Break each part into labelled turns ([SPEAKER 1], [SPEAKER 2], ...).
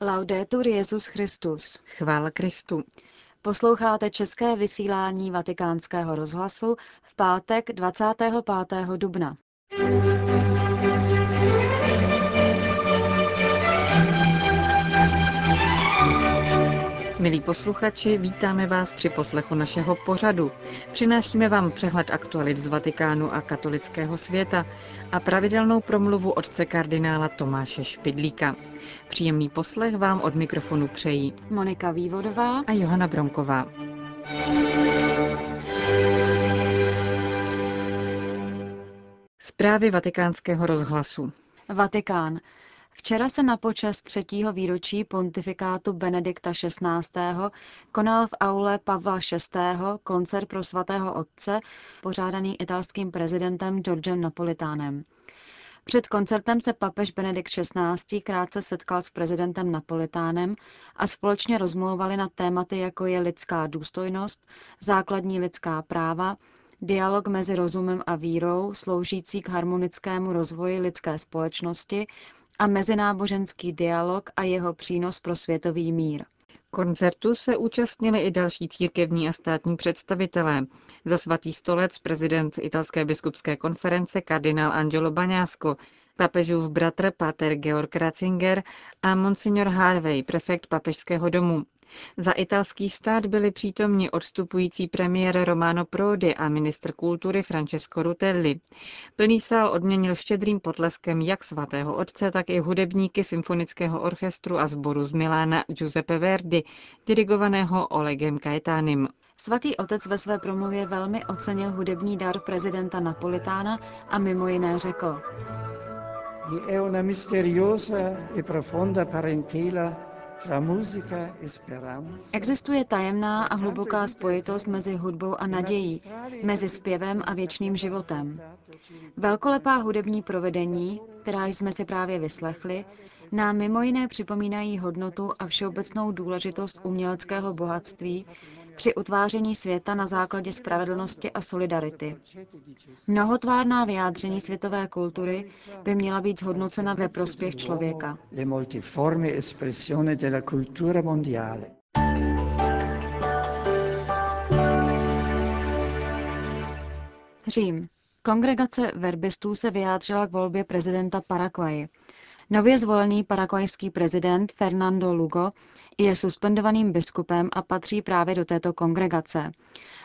[SPEAKER 1] Laudetur Jezus Christus.
[SPEAKER 2] Chvála Kristu.
[SPEAKER 1] Posloucháte české vysílání Vatikánského rozhlasu v pátek 25. dubna.
[SPEAKER 2] Milí posluchači, vítáme vás při poslechu našeho pořadu. Přinášíme vám přehled aktualit z Vatikánu a katolického světa a pravidelnou promluvu otce kardinála Tomáše Špidlíka. Příjemný poslech vám od mikrofonu přejí
[SPEAKER 1] Monika Vývodová
[SPEAKER 2] a Johana Bronková. Zprávy vatikánského rozhlasu.
[SPEAKER 1] Vatikán. Včera se na počest třetího výročí pontifikátu Benedikta XVI. konal v aule Pavla VI. koncert pro svatého otce, pořádaný italským prezidentem Georgem Napolitánem. Před koncertem se papež Benedikt XVI. krátce setkal s prezidentem Napolitánem a společně rozmlouvali na tématy, jako je lidská důstojnost, základní lidská práva, dialog mezi rozumem a vírou, sloužící k harmonickému rozvoji lidské společnosti a mezináboženský dialog a jeho přínos pro světový mír.
[SPEAKER 2] Koncertu se účastnili i další církevní a státní představitelé. Za svatý stolec prezident italské biskupské konference kardinál Angelo Baňásko, papežův bratr pater Georg Ratzinger a monsignor Harvey, prefekt papežského domu. Za italský stát byli přítomni odstupující premiér Romano Prodi a ministr kultury Francesco Rutelli. Plný sál odměnil štědrým potleskem jak svatého otce, tak i hudebníky symfonického orchestru a sboru z Milána Giuseppe Verdi, dirigovaného Olegem Caetanim.
[SPEAKER 1] Svatý otec ve své promluvě velmi ocenil hudební dar prezidenta Napolitána a mimo jiné řekl.
[SPEAKER 3] È una misteriosa e profonda parentela
[SPEAKER 1] Existuje tajemná a hluboká spojitost mezi hudbou a nadějí, mezi zpěvem a věčným životem. Velkolepá hudební provedení, která jsme si právě vyslechli, nám mimo jiné připomínají hodnotu a všeobecnou důležitost uměleckého bohatství při utváření světa na základě spravedlnosti a solidarity. Mnohotvárná vyjádření světové kultury by měla být zhodnocena ve prospěch člověka. Řím. Kongregace verbistů se vyjádřila k volbě prezidenta Paraguaje. Nově zvolený paraguajský prezident Fernando Lugo je suspendovaným biskupem a patří právě do této kongregace.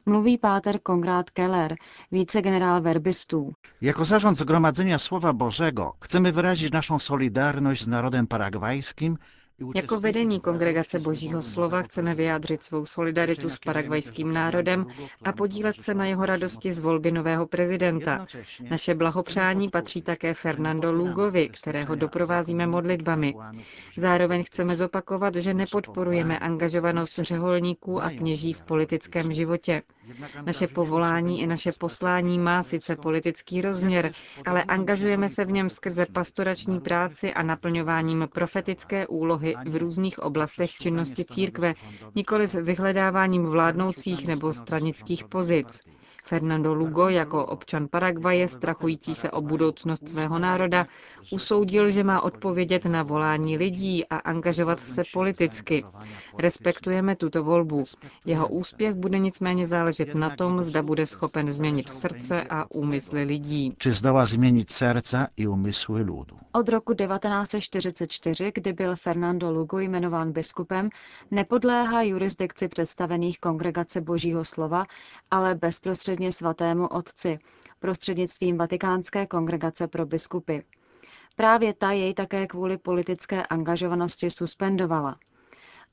[SPEAKER 1] Mluví páter Konrad Keller, vicegenerál verbistů.
[SPEAKER 4] Jako zarząd Zgromadzenia Słowa Bożego chcemy wyrazić naszą solidarność z narodem paragwajskim
[SPEAKER 2] jako vedení Kongregace Božího slova chceme vyjádřit svou solidaritu s paragvajským národem a podílet se na jeho radosti z volby nového prezidenta. Naše blahopřání patří také Fernando Lugovi, kterého doprovázíme modlitbami. Zároveň chceme zopakovat, že nepodporujeme angažovanost řeholníků a kněží v politickém životě. Naše povolání i naše poslání má sice politický rozměr, ale angažujeme se v něm skrze pastorační práci a naplňováním profetické úlohy v různých oblastech činnosti církve, nikoliv vyhledáváním vládnoucích nebo stranických pozic. Fernando Lugo jako občan Paraguaje, strachující se o budoucnost svého národa, usoudil, že má odpovědět na volání lidí a angažovat se politicky. Respektujeme tuto volbu. Jeho úspěch bude nicméně záležet na tom, zda bude schopen změnit srdce a úmysly lidí.
[SPEAKER 4] Či zdala změnit srdce i úmysly lidu.
[SPEAKER 1] Od roku 1944, kdy byl Fernando Lugo jmenován biskupem, nepodléhá jurisdikci představených kongregace Božího slova, ale bezprostředně svatému otci, prostřednictvím Vatikánské kongregace pro biskupy. Právě ta jej také kvůli politické angažovanosti suspendovala.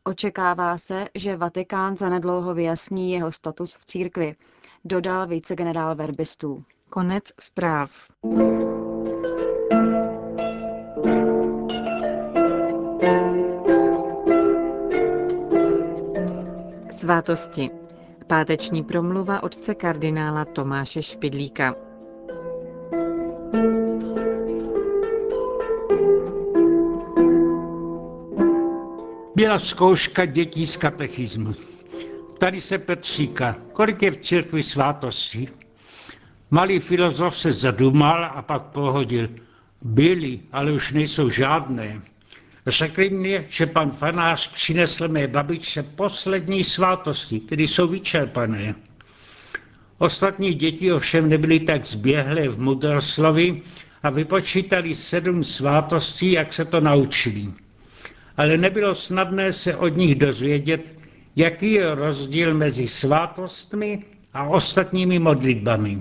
[SPEAKER 1] Očekává se, že Vatikán zanedlouho vyjasní jeho status v církvi, dodal vicegenerál verbistů.
[SPEAKER 2] Konec zpráv. Svátosti. Páteční promluva otce kardinála Tomáše Špidlíka.
[SPEAKER 5] Byla zkouška dětí z katechismu. Tady se Petříka, kolik je v církvi svátostí? Malý filozof se zadumal a pak pohodil. Byli, ale už nejsou žádné. Řekli mě, že pan fanář přinesl mé babičce poslední svátosti, tedy jsou vyčerpané. Ostatní děti ovšem nebyly tak zběhlé v mudroslovi a vypočítali sedm svátostí, jak se to naučili. Ale nebylo snadné se od nich dozvědět, jaký je rozdíl mezi svátostmi a ostatními modlitbami.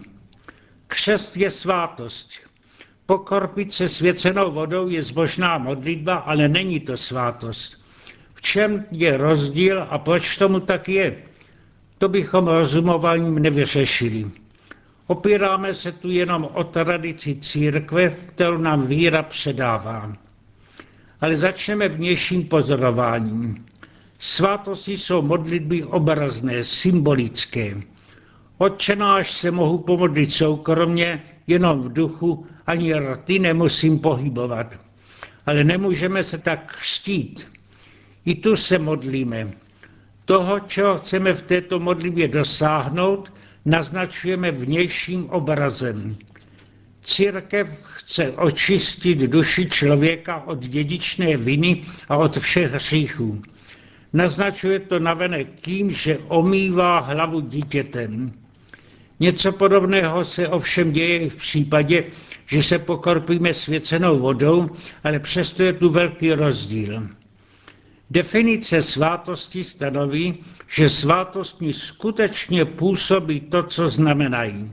[SPEAKER 5] Křest je svátost. Pokorpit se svěcenou vodou je zbožná modlitba, ale není to svátost. V čem je rozdíl a proč tomu tak je? To bychom rozumováním nevyřešili. Opíráme se tu jenom o tradici církve, kterou nám víra předává. Ale začneme vnějším pozorováním. Svátosti jsou modlitby obrazné, symbolické. Odčenáš se mohu pomodlit soukromně, jenom v duchu, ani rty nemusím pohybovat. Ale nemůžeme se tak křtít. I tu se modlíme. Toho, čeho chceme v této modlitbě dosáhnout, naznačujeme vnějším obrazem. Církev chce očistit duši člověka od dědičné viny a od všech hříchů. Naznačuje to navenek tím, že omývá hlavu dítětem. Něco podobného se ovšem děje i v případě, že se pokorpíme svěcenou vodou, ale přesto je tu velký rozdíl. Definice svátosti stanoví, že svátostní skutečně působí to, co znamenají.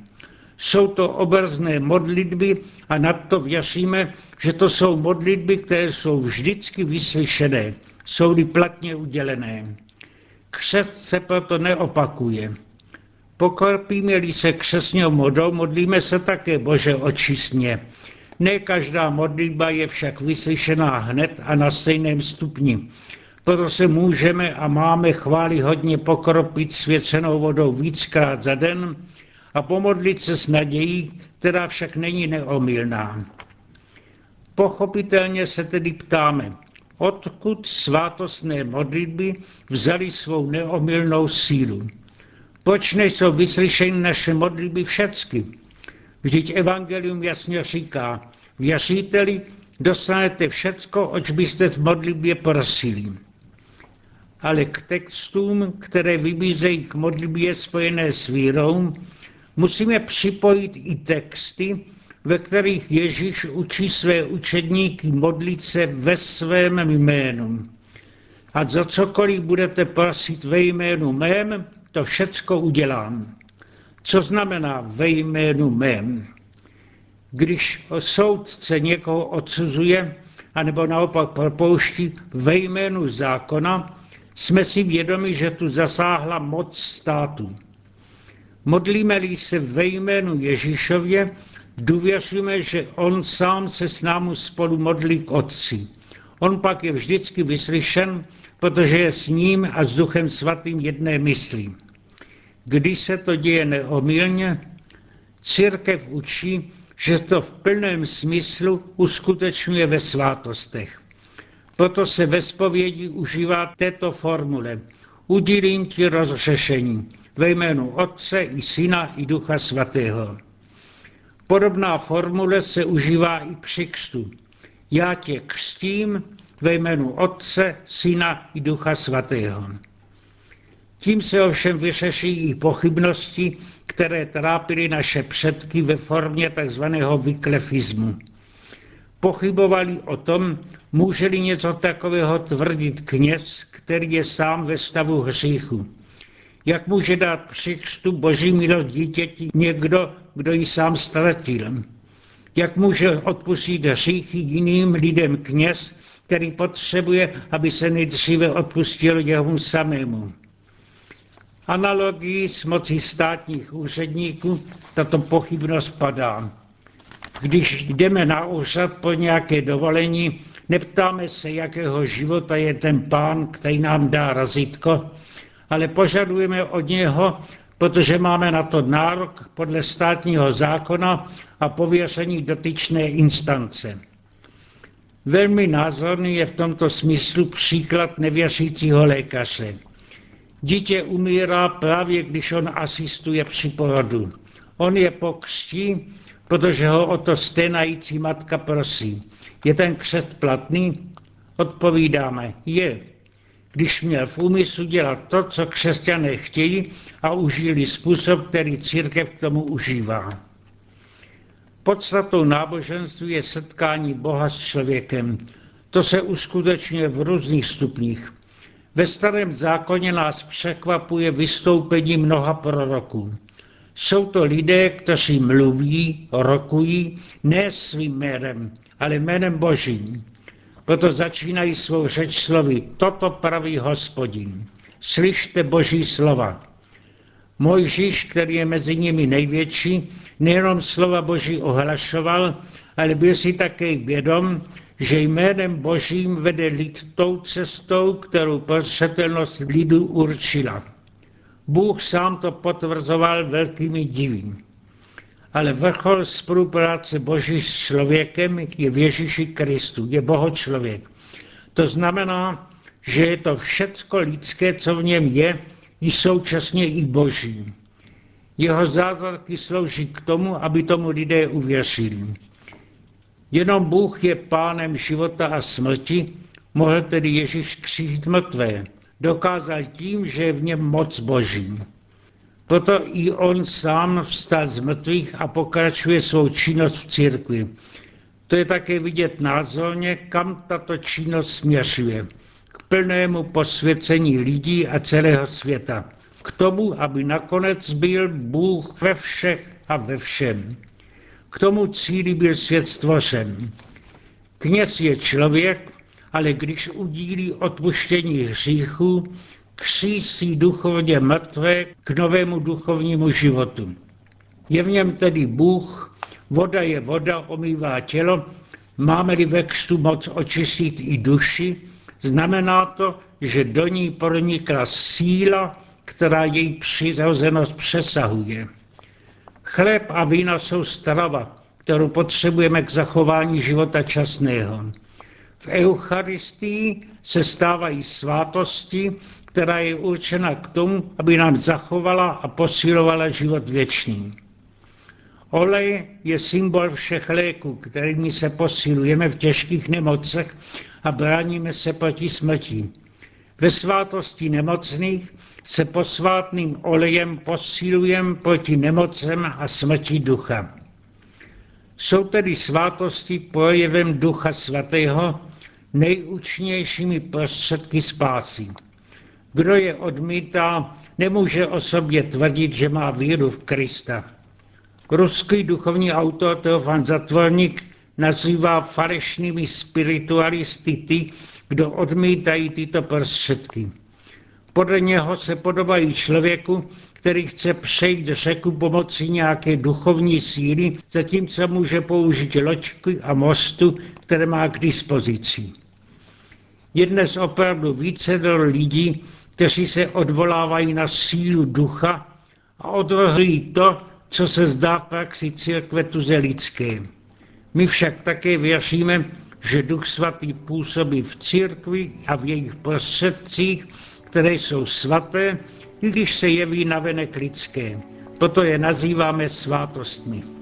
[SPEAKER 5] Jsou to obrazné modlitby a nad to věříme, že to jsou modlitby, které jsou vždycky vyslyšené, jsou-li platně udělené. Křest se proto neopakuje. Pokorpíme-li se křesňou modou, modlíme se také Bože očistně. Ne každá modlitba je však vyslyšená hned a na stejném stupni. Proto se můžeme a máme chváli hodně pokropit svěcenou vodou víckrát za den a pomodlit se s nadějí, která však není neomylná. Pochopitelně se tedy ptáme, odkud svátostné modlitby vzali svou neomylnou sílu. Proč nejsou vyslyšeny naše modlitby všecky? Vždyť evangelium jasně říká, věříte-li, dostanete všecko, oč byste v modlitbě prosili ale k textům, které vybízejí k modlitbě spojené s vírou, musíme připojit i texty, ve kterých Ježíš učí své učedníky modlit se ve svém jménu. A za cokoliv budete prosit ve jménu mém, to všecko udělám. Co znamená ve jménu mém? Když soudce někoho odsuzuje, anebo naopak propouští ve jménu zákona, jsme si vědomi, že tu zasáhla moc státu. Modlíme-li se ve jménu Ježíšově, důvěřujeme, že on sám se s námi spolu modlí k Otci. On pak je vždycky vyslyšen, protože je s ním a s Duchem Svatým jedné myslí. Když se to děje neomylně, církev učí, že to v plném smyslu uskutečňuje ve svátostech. Proto se ve spovědi užívá této formule. Udílím ti rozřešení ve jménu Otce i Syna i Ducha Svatého. Podobná formule se užívá i při křtu. Já tě křtím ve jménu Otce, Syna i Ducha Svatého. Tím se ovšem vyřeší i pochybnosti, které trápily naše předky ve formě tzv. vyklefismu pochybovali o tom, může-li něco takového tvrdit kněz, který je sám ve stavu hříchu. Jak může dát při křtu boží milost dítěti někdo, kdo ji sám ztratil? Jak může odpustit hříchy jiným lidem kněz, který potřebuje, aby se nejdříve odpustil jeho samému? Analogii s mocí státních úředníků tato pochybnost padá. Když jdeme na úřad po nějaké dovolení, neptáme se, jakého života je ten pán, který nám dá razítko, ale požadujeme od něho, protože máme na to nárok podle státního zákona a pověření dotyčné instance. Velmi názorný je v tomto smyslu příklad nevěřícího lékaře. Dítě umírá právě, když on asistuje při porodu. On je pokřtí protože ho o to sténající matka prosí. Je ten křest platný? Odpovídáme, je, když měl v úmyslu dělat to, co křesťané chtějí a užili způsob, který církev k tomu užívá. Podstatou náboženství je setkání Boha s člověkem. To se uskutečňuje v různých stupních. Ve starém zákoně nás překvapuje vystoupení mnoha proroků. Jsou to lidé, kteří mluví, rokují ne svým jménem, ale jménem Božím. Proto začínají svou řeč slovy, toto praví hospodin. Slyšte Boží slova. Mojžíš, který je mezi nimi největší, nejenom slova Boží ohlašoval, ale byl si také vědom, že jménem Božím vede lid tou cestou, kterou prostřetelnost lidu určila. Bůh sám to potvrzoval velkými divy. Ale vrchol spolupráce Boží s člověkem je v Ježíši Kristu, je Boho člověk. To znamená, že je to všecko lidské, co v něm je, i současně i Boží. Jeho zázraky slouží k tomu, aby tomu lidé uvěřili. Jenom Bůh je pánem života a smrti, mohl tedy Ježíš křížit mrtvé. Dokázal tím, že je v něm moc boží. Proto i on sám vstal z mrtvých a pokračuje svou činnost v církvi. To je také vidět názorně, kam tato činnost směřuje. K plnému posvěcení lidí a celého světa. K tomu, aby nakonec byl Bůh ve všech a ve všem. K tomu cíli byl svět stvořen. Kněz je člověk, ale když udílí odpuštění hříchů, křísí duchovně mrtvé k novému duchovnímu životu. Je v něm tedy Bůh, voda je voda, omývá tělo, máme-li ve křtu moc očistit i duši, znamená to, že do ní pronikla síla, která její přirozenost přesahuje. Chléb a vína jsou strava, kterou potřebujeme k zachování života časného. V Eucharistii se stávají svátosti, která je určena k tomu, aby nám zachovala a posilovala život věčný. Olej je symbol všech léků, kterými se posilujeme v těžkých nemocech a bráníme se proti smrti. Ve svátosti nemocných se posvátným olejem posilujeme proti nemocem a smrti ducha. Jsou tedy svátosti projevem Ducha Svatého nejúčinnějšími prostředky spásy. Kdo je odmítá, nemůže o sobě tvrdit, že má víru v Krista. Ruský duchovní autor Teofan Zatvorník nazývá falešnými spiritualisty ty, kdo odmítají tyto prostředky. Podle něho se podobají člověku, který chce přejít řeku pomocí nějaké duchovní síly, zatímco může použít loďky a mostu, které má k dispozici. Je dnes opravdu více do lidí, kteří se odvolávají na sílu ducha a odrozují to, co se zdá v praxi církve tuze lidské. My však také věříme, že Duch Svatý působí v církvi a v jejich prostředcích, které jsou svaté, i když se jeví navenek lidské. Proto je nazýváme svátostmi.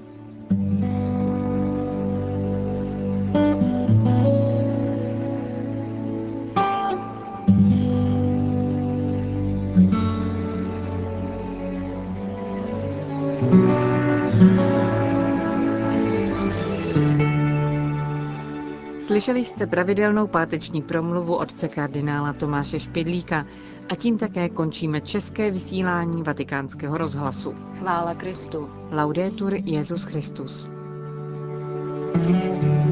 [SPEAKER 2] Slyšeli jste pravidelnou páteční promluvu otce kardinála Tomáše Špidlíka a tím také končíme české vysílání vatikánského rozhlasu.
[SPEAKER 1] Chvála Kristu.
[SPEAKER 2] Laudetur Jezus Christus.
[SPEAKER 6] thank you